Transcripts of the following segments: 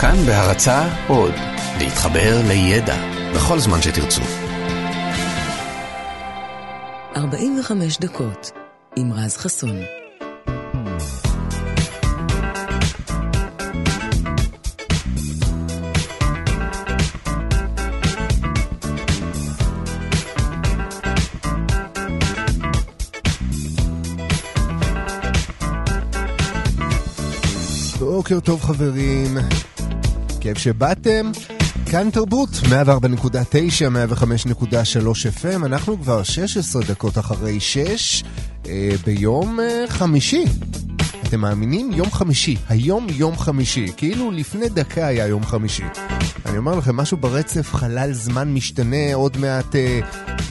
כאן בהרצה עוד, להתחבר לידע בכל זמן שתרצו. 45 דקות עם רז חסון. בוקר טוב חברים, כיף שבאתם. כאן תרבות, 104.9, 105.3 FM, אנחנו כבר 16 דקות אחרי 6, אה, ביום אה, חמישי. אתם מאמינים? יום חמישי. היום יום חמישי. כאילו לפני דקה היה יום חמישי. אני אומר לכם, משהו ברצף חלל זמן משתנה, עוד מעט, אה,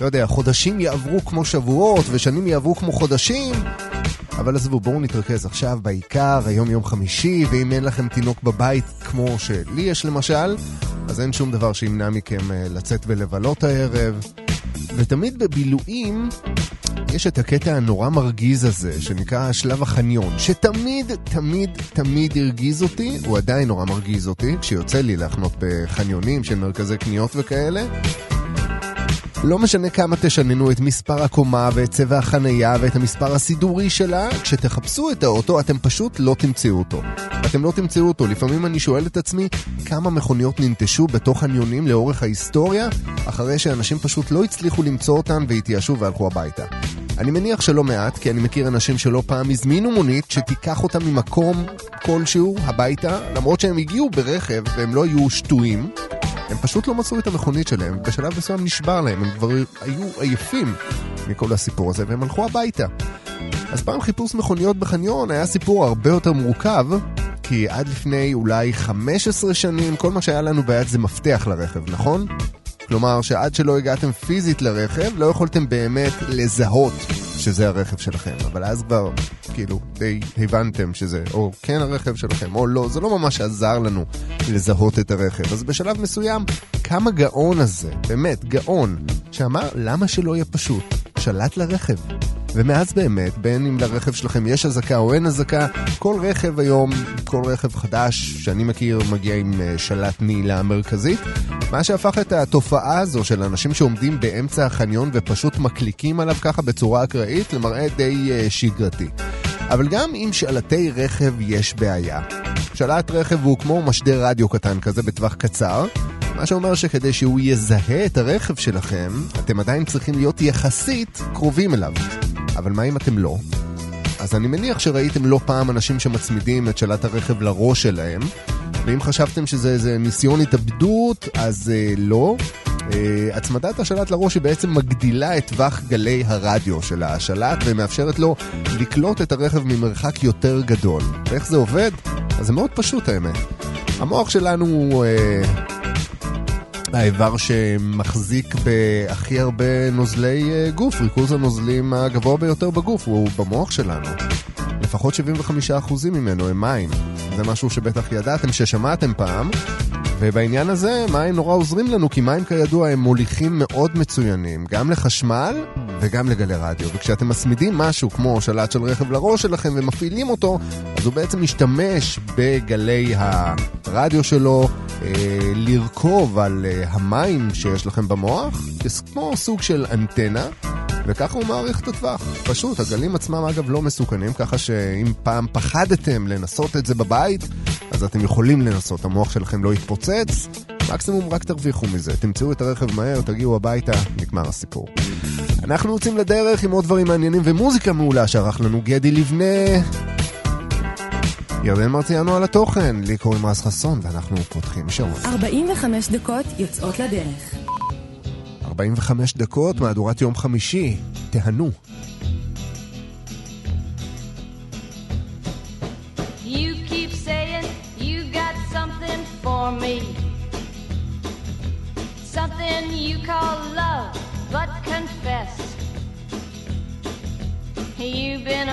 לא יודע, חודשים יעברו כמו שבועות ושנים יעברו כמו חודשים. אבל עזבו, בואו נתרכז עכשיו בעיקר, היום יום חמישי, ואם אין לכם תינוק בבית כמו שלי יש למשל, אז אין שום דבר שימנע מכם אה, לצאת ולבלות הערב. ותמיד בבילויים יש את הקטע הנורא מרגיז הזה, שנקרא שלב החניון, שתמיד, תמיד, תמיד הרגיז אותי, הוא עדיין נורא מרגיז אותי, כשיוצא לי להחנות בחניונים של מרכזי קניות וכאלה. לא משנה כמה תשננו את מספר הקומה ואת צבע החנייה ואת המספר הסידורי שלה, כשתחפשו את האוטו אתם פשוט לא תמצאו אותו. אתם לא תמצאו אותו. לפעמים אני שואל את עצמי כמה מכוניות ננטשו בתוך חניונים לאורך ההיסטוריה, אחרי שאנשים פשוט לא הצליחו למצוא אותן והתייאשו והלכו הביתה. אני מניח שלא מעט, כי אני מכיר אנשים שלא פעם הזמינו מונית שתיקח אותם ממקום כלשהו הביתה, למרות שהם הגיעו ברכב והם לא היו שטויים. הם פשוט לא מצאו את המכונית שלהם, בשלב מסוים נשבר להם, הם כבר היו עייפים מכל הסיפור הזה, והם הלכו הביתה. אז פעם חיפוש מכוניות בחניון היה סיפור הרבה יותר מורכב, כי עד לפני אולי 15 שנים, כל מה שהיה לנו ביד זה מפתח לרכב, נכון? כלומר שעד שלא הגעתם פיזית לרכב, לא יכולתם באמת לזהות שזה הרכב שלכם. אבל אז כבר, כאילו, די הבנתם שזה או כן הרכב שלכם או לא, זה לא ממש עזר לנו לזהות את הרכב. אז בשלב מסוים, קם הגאון הזה, באמת, גאון, שאמר, למה שלא יהיה פשוט? שלט לרכב. ומאז באמת, בין אם לרכב שלכם יש אזעקה או אין אזעקה, כל רכב היום, כל רכב חדש שאני מכיר מגיע עם אה, שלט נעילה מרכזית. מה שהפך את התופעה הזו של אנשים שעומדים באמצע החניון ופשוט מקליקים עליו ככה בצורה אקראית למראה די uh, שגרתי. אבל גם עם שלטי רכב יש בעיה. שלט רכב הוא כמו משדר רדיו קטן כזה בטווח קצר, מה שאומר שכדי שהוא יזהה את הרכב שלכם, אתם עדיין צריכים להיות יחסית קרובים אליו. אבל מה אם אתם לא? אז אני מניח שראיתם לא פעם אנשים שמצמידים את שלט הרכב לראש שלהם, ואם חשבתם שזה איזה ניסיון התאבדות, אז אה, לא. אה, הצמדת השלט לראש היא בעצם מגדילה את טווח גלי הרדיו של השלט ומאפשרת לו לקלוט את הרכב ממרחק יותר גדול. ואיך זה עובד? אז זה מאוד פשוט האמת. המוח שלנו הוא... אה, האיבר שמחזיק בהכי הרבה נוזלי אה, גוף, ריכוז הנוזלים הגבוה ביותר בגוף הוא במוח שלנו. לפחות 75% ממנו הם מים. זה משהו שבטח ידעתם ששמעתם פעם, ובעניין הזה מים נורא עוזרים לנו, כי מים כידוע הם מוליכים מאוד מצוינים, גם לחשמל וגם לגלי רדיו. וכשאתם מסמידים משהו כמו שלט של רכב לראש שלכם ומפעילים אותו, אז הוא בעצם משתמש בגלי הרדיו שלו אה, לרכוב על אה, המים שיש לכם במוח, כמו סוג של אנטנה. וככה הוא מעריך את הטווח. פשוט, הגלים עצמם אגב לא מסוכנים, ככה שאם פעם פחדתם לנסות את זה בבית, אז אתם יכולים לנסות, המוח שלכם לא יתפוצץ, מקסימום רק תרוויחו מזה. תמצאו את הרכב מהר, תגיעו הביתה, נגמר הסיפור. אנחנו יוצאים לדרך עם עוד דברים מעניינים ומוזיקה מעולה שערך לנו גדי לבנה. ירדן מרציאנו על התוכן, לי קוראים רז חסון, ואנחנו פותחים שעון. 45 דקות יוצאות לדרך. 45 דקות, מהדורת יום חמישי. תהנו.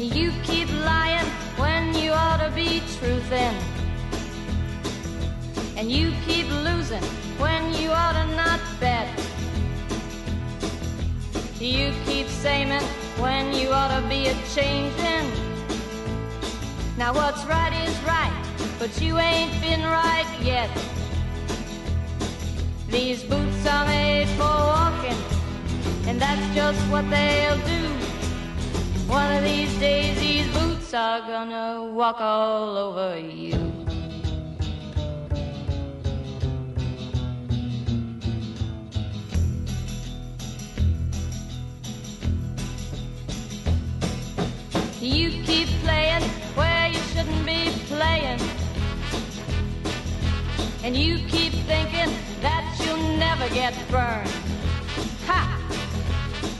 You keep lying when you ought to be truthing. And you keep losing when you ought to not bet. You keep saying when you ought to be a changing. Now what's right is right, but you ain't been right yet. These boots are made for walking, and that's just what they'll do. One of these days, these boots are gonna walk all over you. You keep playing where you shouldn't be playing. And you keep thinking that you'll never get burned.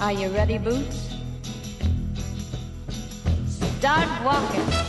Are you ready, Boots? Start walking.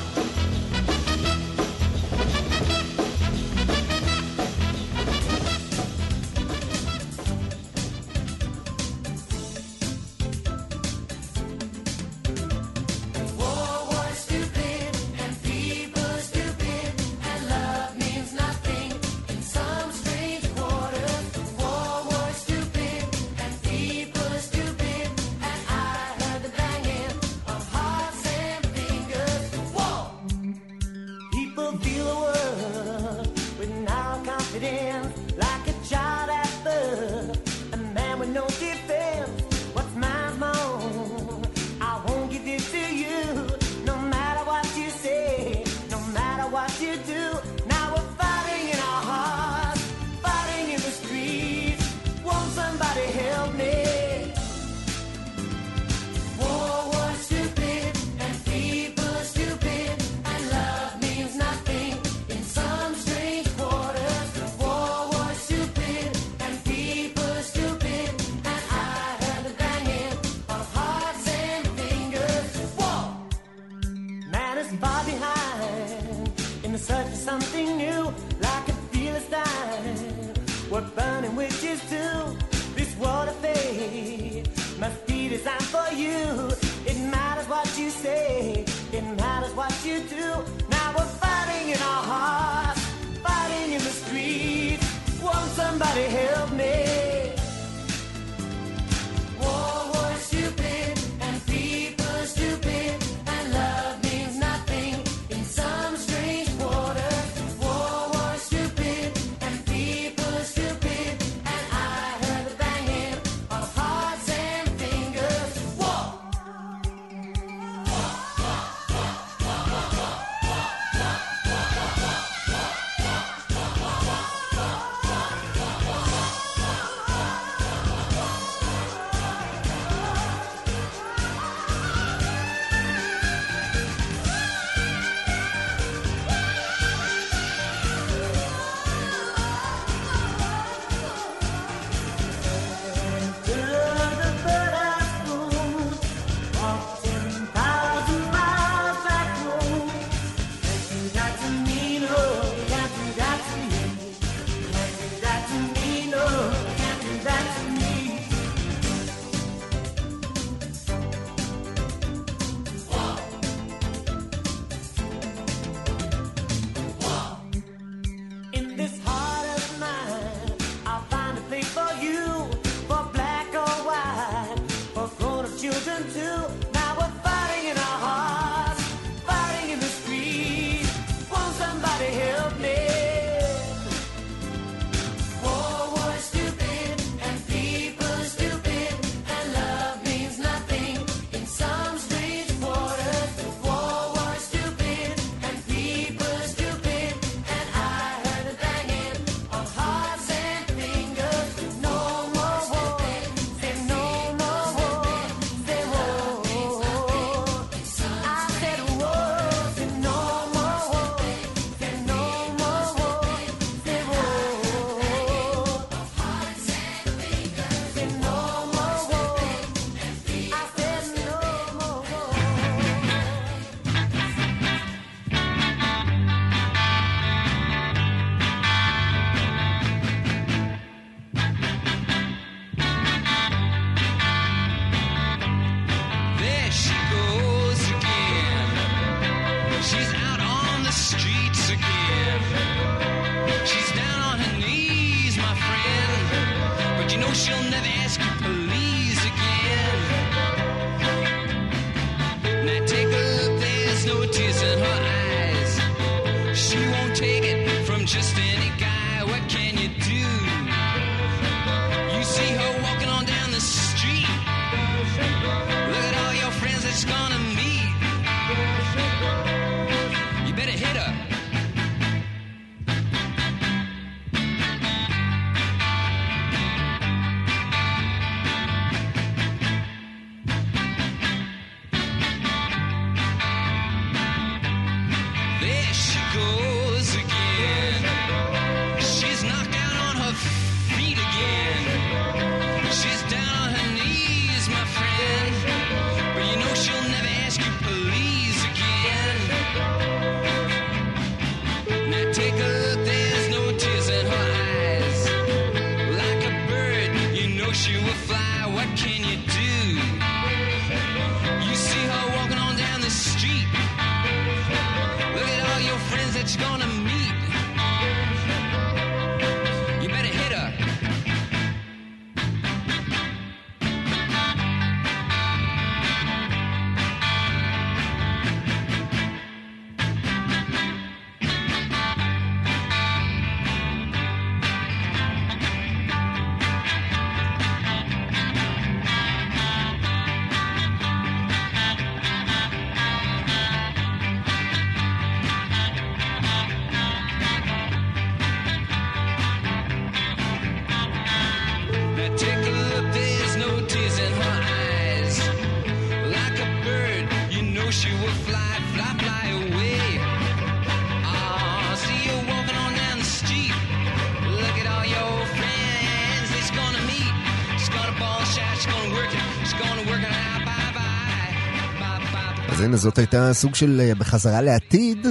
אז הנה, זאת הייתה סוג של אה, בחזרה לעתיד.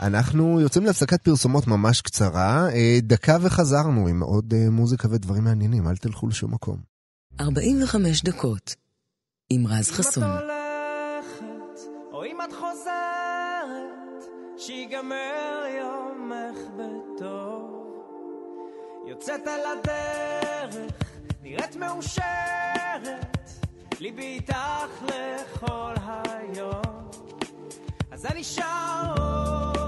אנחנו יוצאים להפסקת פרסומות ממש קצרה, אה, דקה וחזרנו עם עוד אה, מוזיקה ודברים מעניינים, אל תלכו לשום מקום. 45 דקות עם רז חסון. אם את הולכת, או אם את חוזרת, שיגמר יומך בטוב. יוצאת על הדרך, נראית מאושרת. ליבי איתך לכל היום, אז אני שר עוד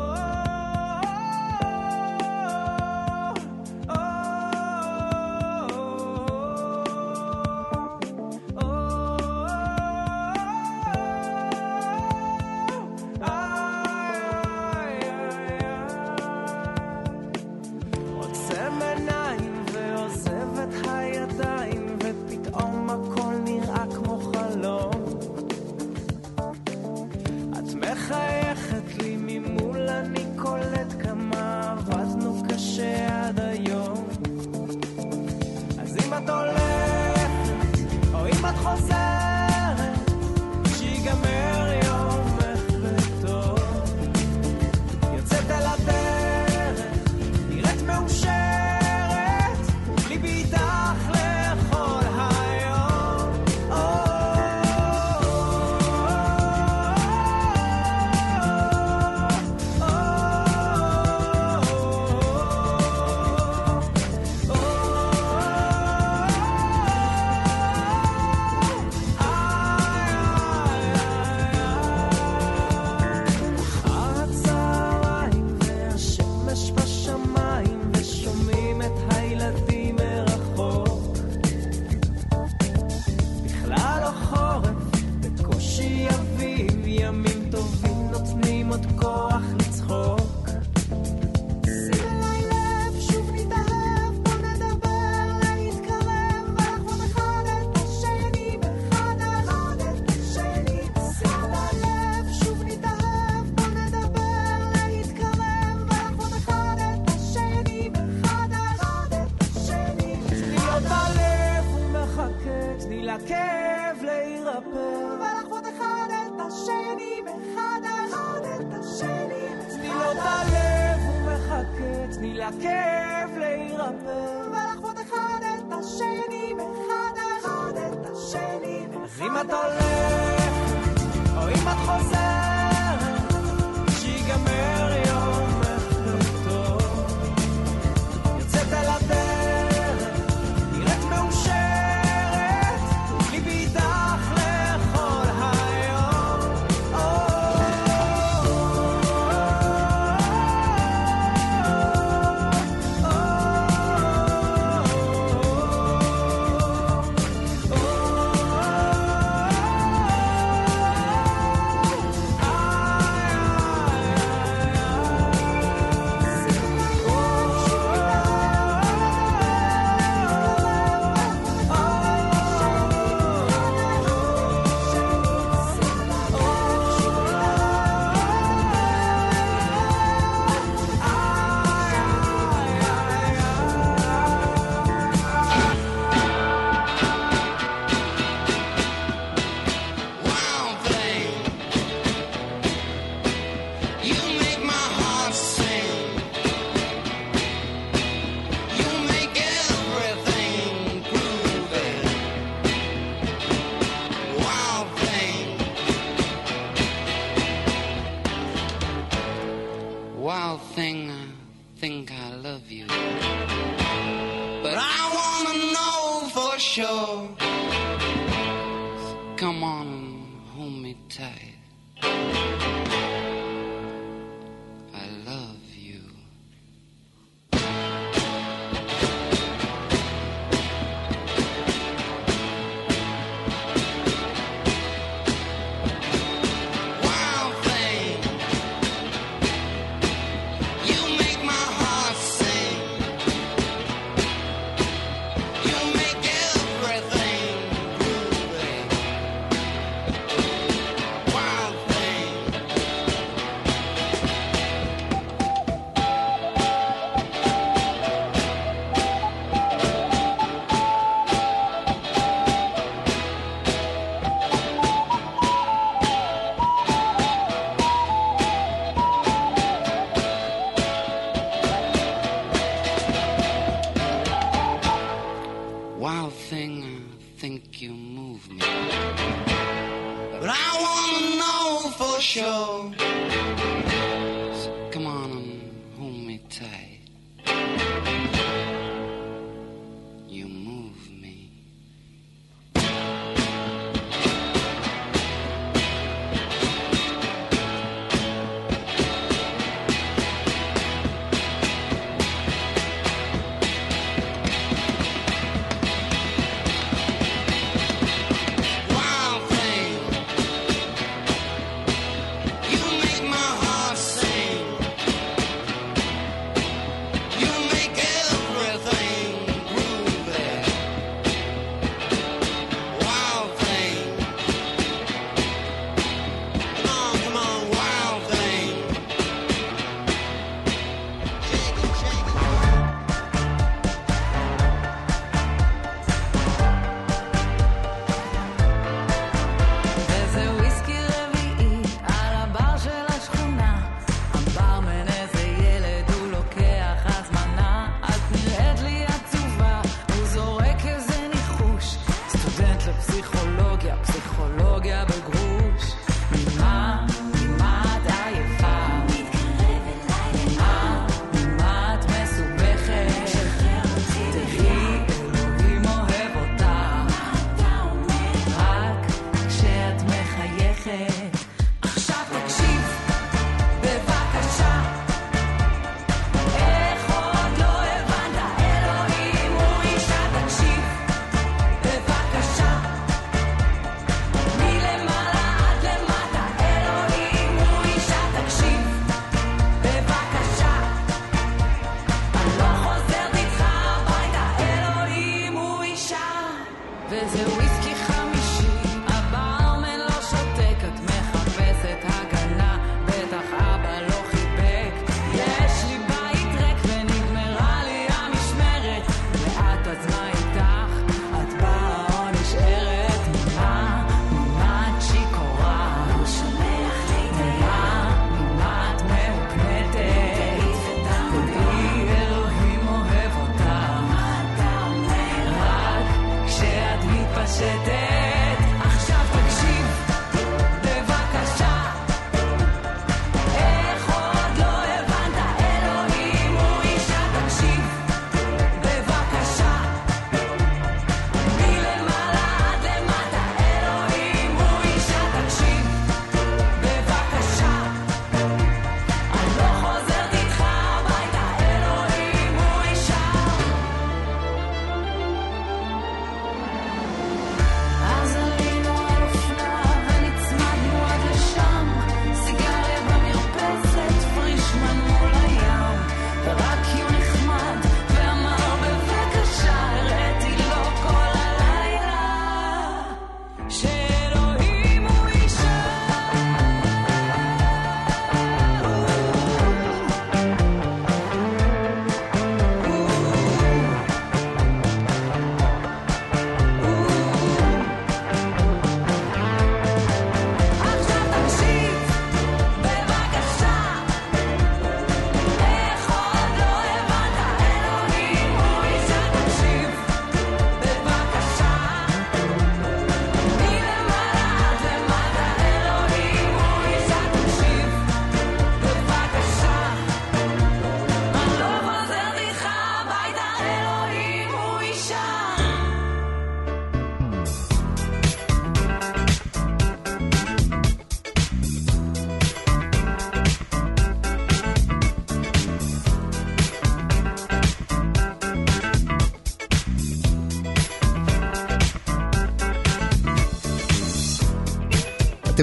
ולכאב להירפא. ולחוות אחד את השני, אחד אחד את השני. אז אם את הולך, או אם את חוזרת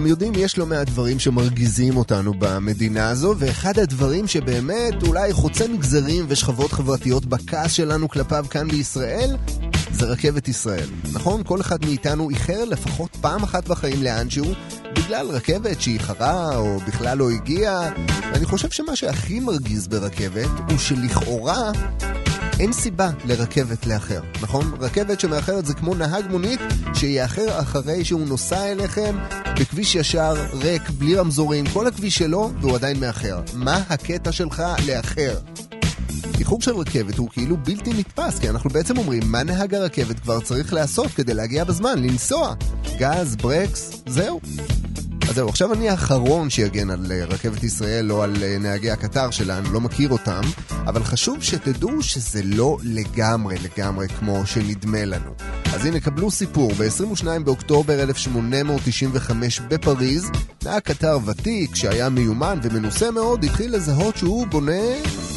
יודעים, יש לא מעט דברים שמרגיזים אותנו במדינה הזו, ואחד הדברים שבאמת אולי חוצה מגזרים ושכבות חברתיות בכעס שלנו כלפיו כאן בישראל, זה רכבת ישראל. נכון? כל אחד מאיתנו איחר לפחות פעם אחת בחיים לאנשהו, בגלל רכבת שאיחרה או בכלל לא הגיעה. אני חושב שמה שהכי מרגיז ברכבת הוא שלכאורה אין סיבה לרכבת לאחר, נכון? רכבת שמאחרת זה כמו נהג מונית שיאחר אחרי שהוא נוסע אליכם בכביש ישר, ריק, בלי רמזורים, כל הכביש שלו, והוא עדיין מאחר. מה הקטע שלך לאחר? איחור של רכבת הוא כאילו בלתי נתפס, כי אנחנו בעצם אומרים מה נהג הרכבת כבר צריך לעשות כדי להגיע בזמן, לנסוע. גז, ברקס, זהו. אז זהו, עכשיו אני האחרון שיגן על אה, רכבת ישראל או על אה, נהגי הקטר שלנו, לא מכיר אותם, אבל חשוב שתדעו שזה לא לגמרי לגמרי כמו שנדמה לנו. אז הנה, קבלו סיפור, ב-22 באוקטובר 1895 בפריז, נהג קטר ותיק שהיה מיומן ומנוסה מאוד, התחיל לזהות שהוא בונה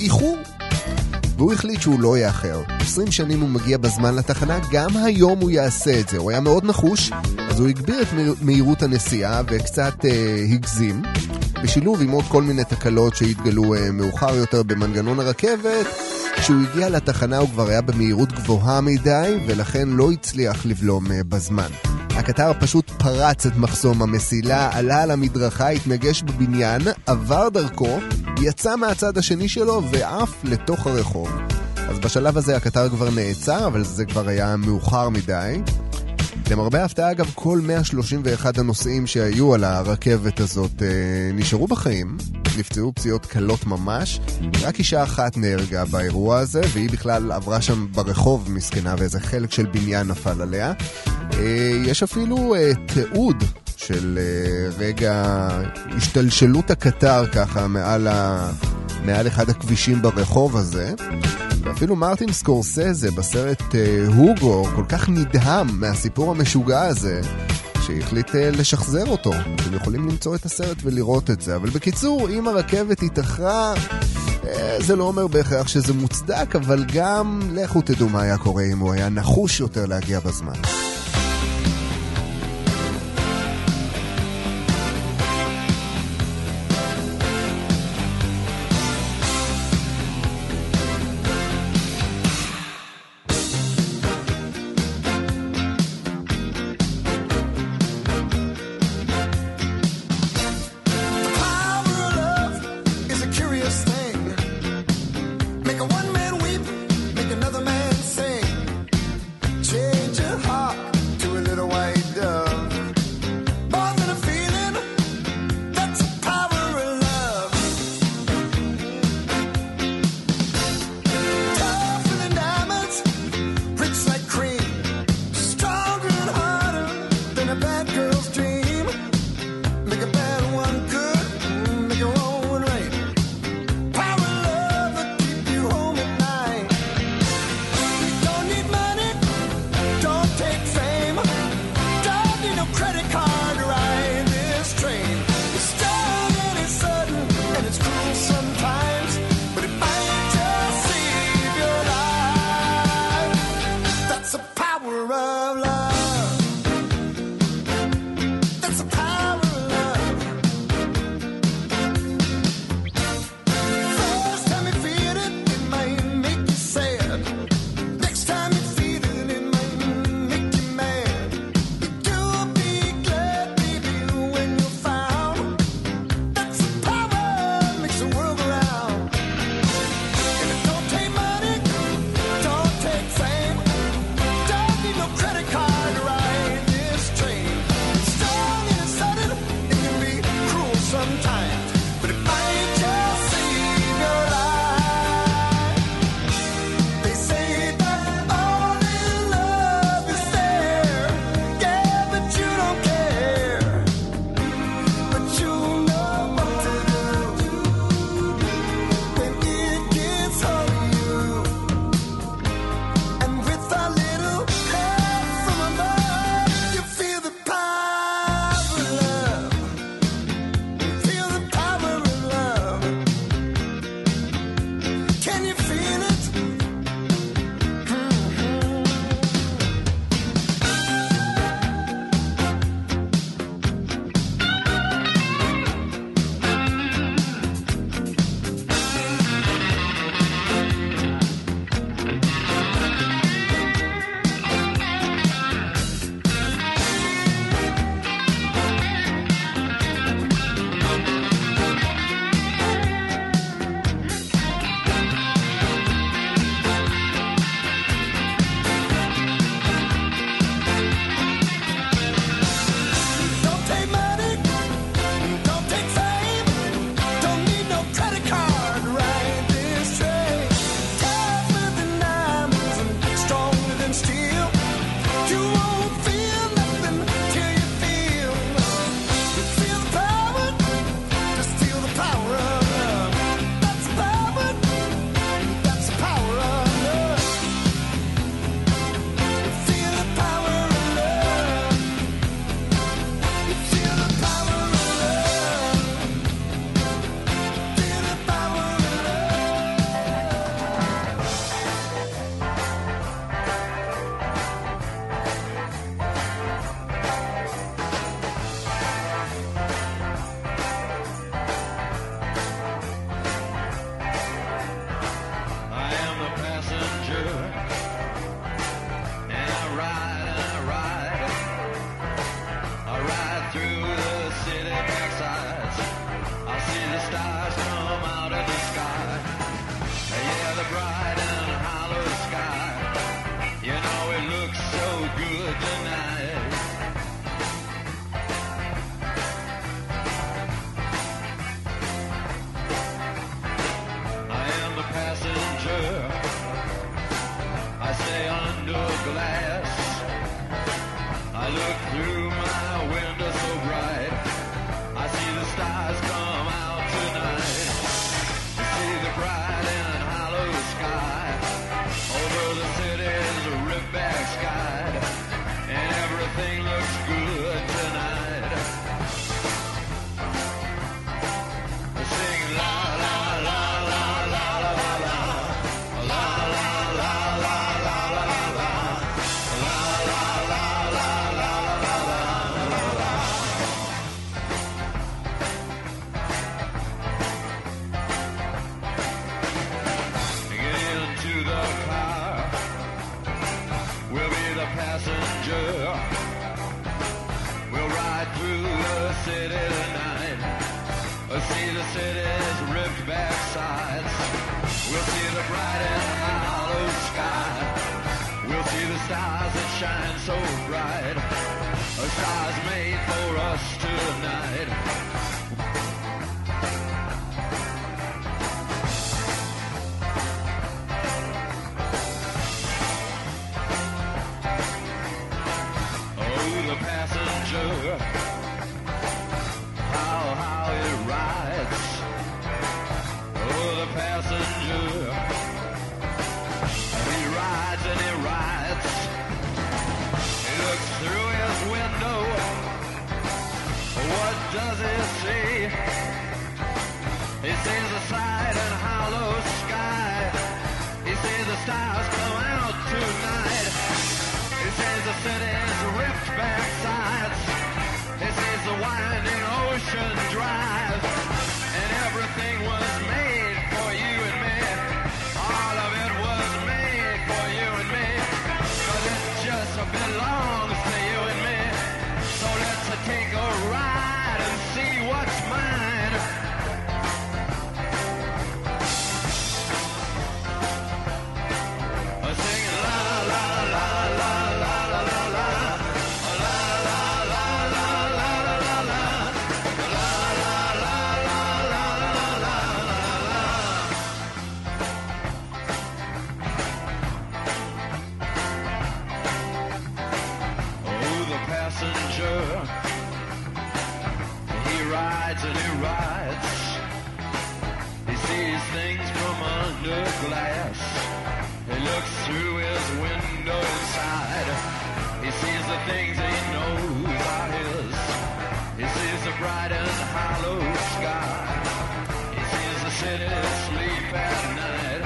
איחור. והוא החליט שהוא לא יאחר. 20 שנים הוא מגיע בזמן לתחנה, גם היום הוא יעשה את זה. הוא היה מאוד נחוש, אז הוא הגביר את מהיר- מהירות הנסיעה וקצת אה, הגזים. בשילוב עם עוד כל מיני תקלות שהתגלו אה, מאוחר יותר במנגנון הרכבת, כשהוא הגיע לתחנה הוא כבר היה במהירות גבוהה מדי, ולכן לא הצליח לבלום אה, בזמן. הקטר פשוט פרץ את מחסום המסילה, עלה על המדרכה, התנגש בבניין, עבר דרכו, יצא מהצד השני שלו ועף לתוך הרחוב. אז בשלב הזה הקטר כבר נעצר, אבל זה כבר היה מאוחר מדי. למרבה ההפתעה, אגב, כל 131 הנוסעים שהיו על הרכבת הזאת אה, נשארו בחיים, נפצעו פציעות קלות ממש. רק אישה אחת נהרגה באירוע הזה, והיא בכלל עברה שם ברחוב מסכנה, ואיזה חלק של בניין נפל עליה. אה, יש אפילו אה, תיעוד של אה, רגע השתלשלות הקטר ככה מעל, ה... מעל אחד הכבישים ברחוב הזה. ואפילו מרטין סקורסזה בסרט הוגו כל כך נדהם מהסיפור המשוגע הזה, שהחליט אה, לשחזר אותו. אתם יכולים למצוא את הסרט ולראות את זה. אבל בקיצור, אם הרכבת התאחרה, אה, זה לא אומר בהכרח שזה מוצדק, אבל גם לכו תדעו מה היה קורה אם הוא היה נחוש יותר להגיע בזמן. window. What does it see? It sees a side and hollow sky. It sees the stars come out tonight. It sees the city's ripped back sides. It sees the winding ocean drive. sees the things he knows are his. He sees the bright and hollow sky. He sees the city sleep at night.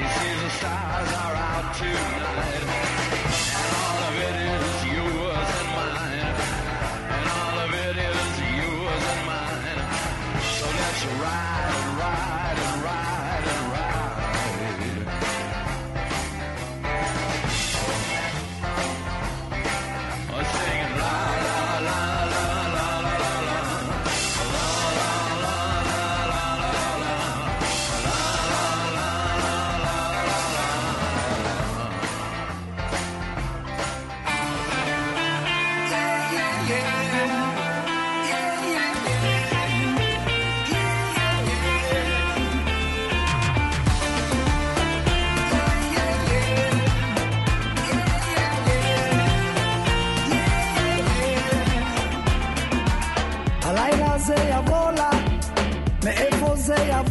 He sees the stars are out tonight. And all of it is yours and mine. And all of it is yours and mine. So let's ride. say I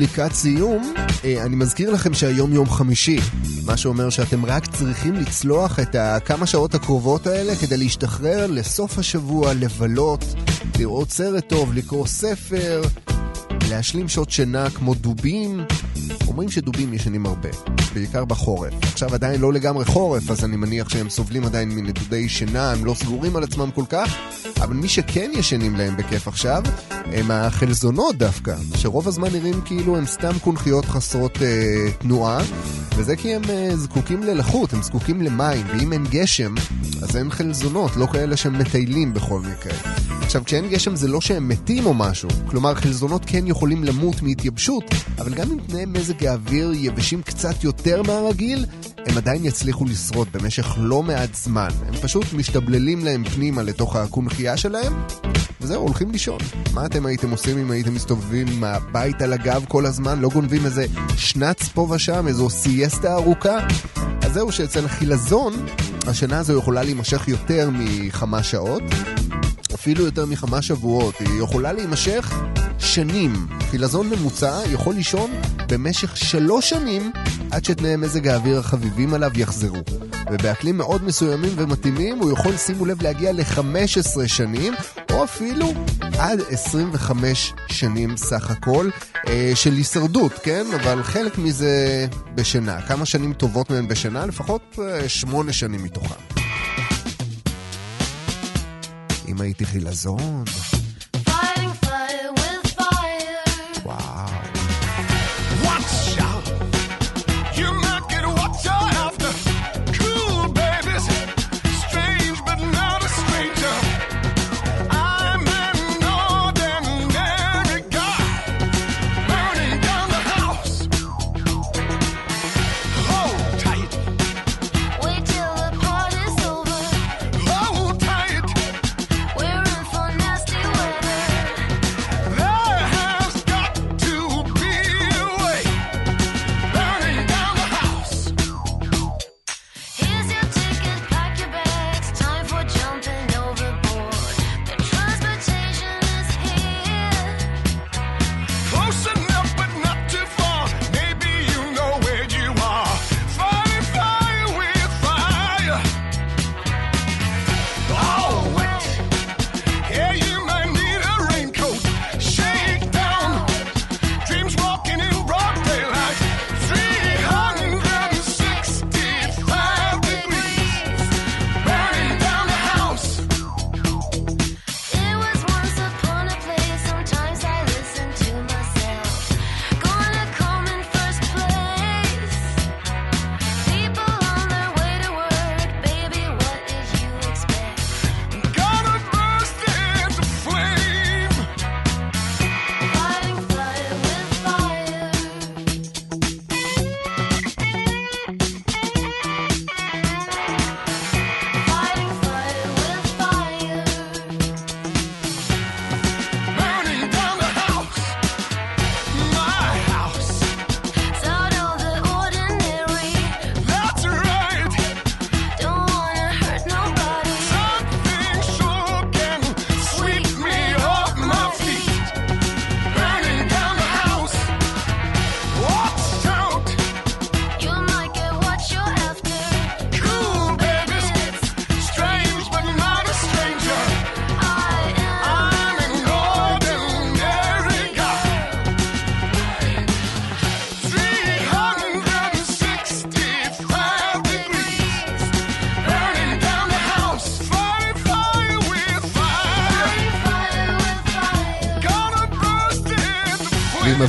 לקראת סיום. אה, אני מזכיר לכם שהיום יום חמישי, מה שאומר שאתם רק צריכים לצלוח את הכמה שעות הקרובות האלה כדי להשתחרר לסוף השבוע, לבלות, לראות סרט טוב, לקרוא ספר, להשלים שעות שינה כמו דובים. אומרים שדובים ישנים הרבה, בעיקר בחורף. עכשיו עדיין לא לגמרי חורף, אז אני מניח שהם סובלים עדיין מנדודי שינה, הם לא סגורים על עצמם כל כך, אבל מי שכן ישנים להם בכיף עכשיו, הם החלזונות דווקא, שרוב הזמן נראים כאילו הם סתם קונכיות חסרות אה, תנועה, וזה כי הם אה, זקוקים ללחות, הם זקוקים למים, ואם אין גשם, אז אין חלזונות, לא כאלה שהם מטיילים בכל מקרה. עכשיו, כשאין גשם זה לא שהם מתים או משהו, כלומר חלזונות כן יכולים למות מהתייבשות, אבל גם אם תנאי מזג האוויר יבשים קצת יותר מהרגיל, הם עדיין יצליחו לשרוד במשך לא מעט זמן. הם פשוט משתבללים להם פנימה לתוך הקונכייה שלהם, וזהו, הולכים לישון. מה אתם הייתם עושים אם הייתם מסתובבים עם הבית על הגב כל הזמן, לא גונבים איזה שנץ פה ושם, איזו סיאסטה ארוכה? אז זהו שאצל חילזון, השינה הזו יכולה להימשך יותר מכמה שעות. אפילו יותר מכמה שבועות, היא יכולה להימשך שנים. חילזון ממוצע יכול לישון במשך שלוש שנים עד שתנאי מזג האוויר החביבים עליו יחזרו. ובאקלים מאוד מסוימים ומתאימים הוא יכול, שימו לב, להגיע ל-15 שנים, או אפילו עד 25 שנים סך הכל אה, של הישרדות, כן? אבל חלק מזה בשינה. כמה שנים טובות מהן בשינה? לפחות אה, שמונה שנים מתוכן. הייתי חילזון,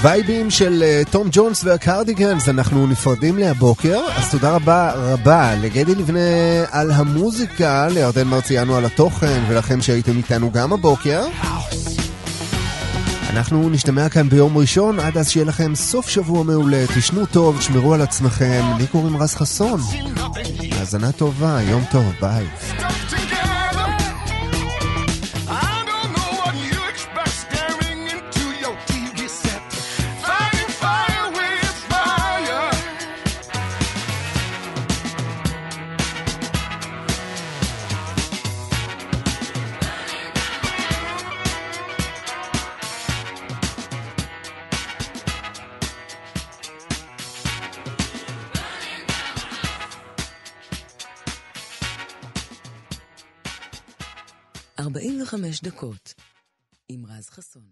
הווייבים של אה, תום ג'ונס והקרדיגנס אנחנו נפרדים להבוקר, אז תודה רבה רבה לגדי לבנה על המוזיקה, לירדן מרציאנו על התוכן ולכם שהייתם איתנו גם הבוקר. אנחנו נשתמע כאן ביום ראשון, עד אז שיהיה לכם סוף שבוע מעולה, תשנו טוב, שמרו על עצמכם, לי קוראים רז חסון. האזנה טובה, יום טוב, ביי. דקות, עם רז חסון.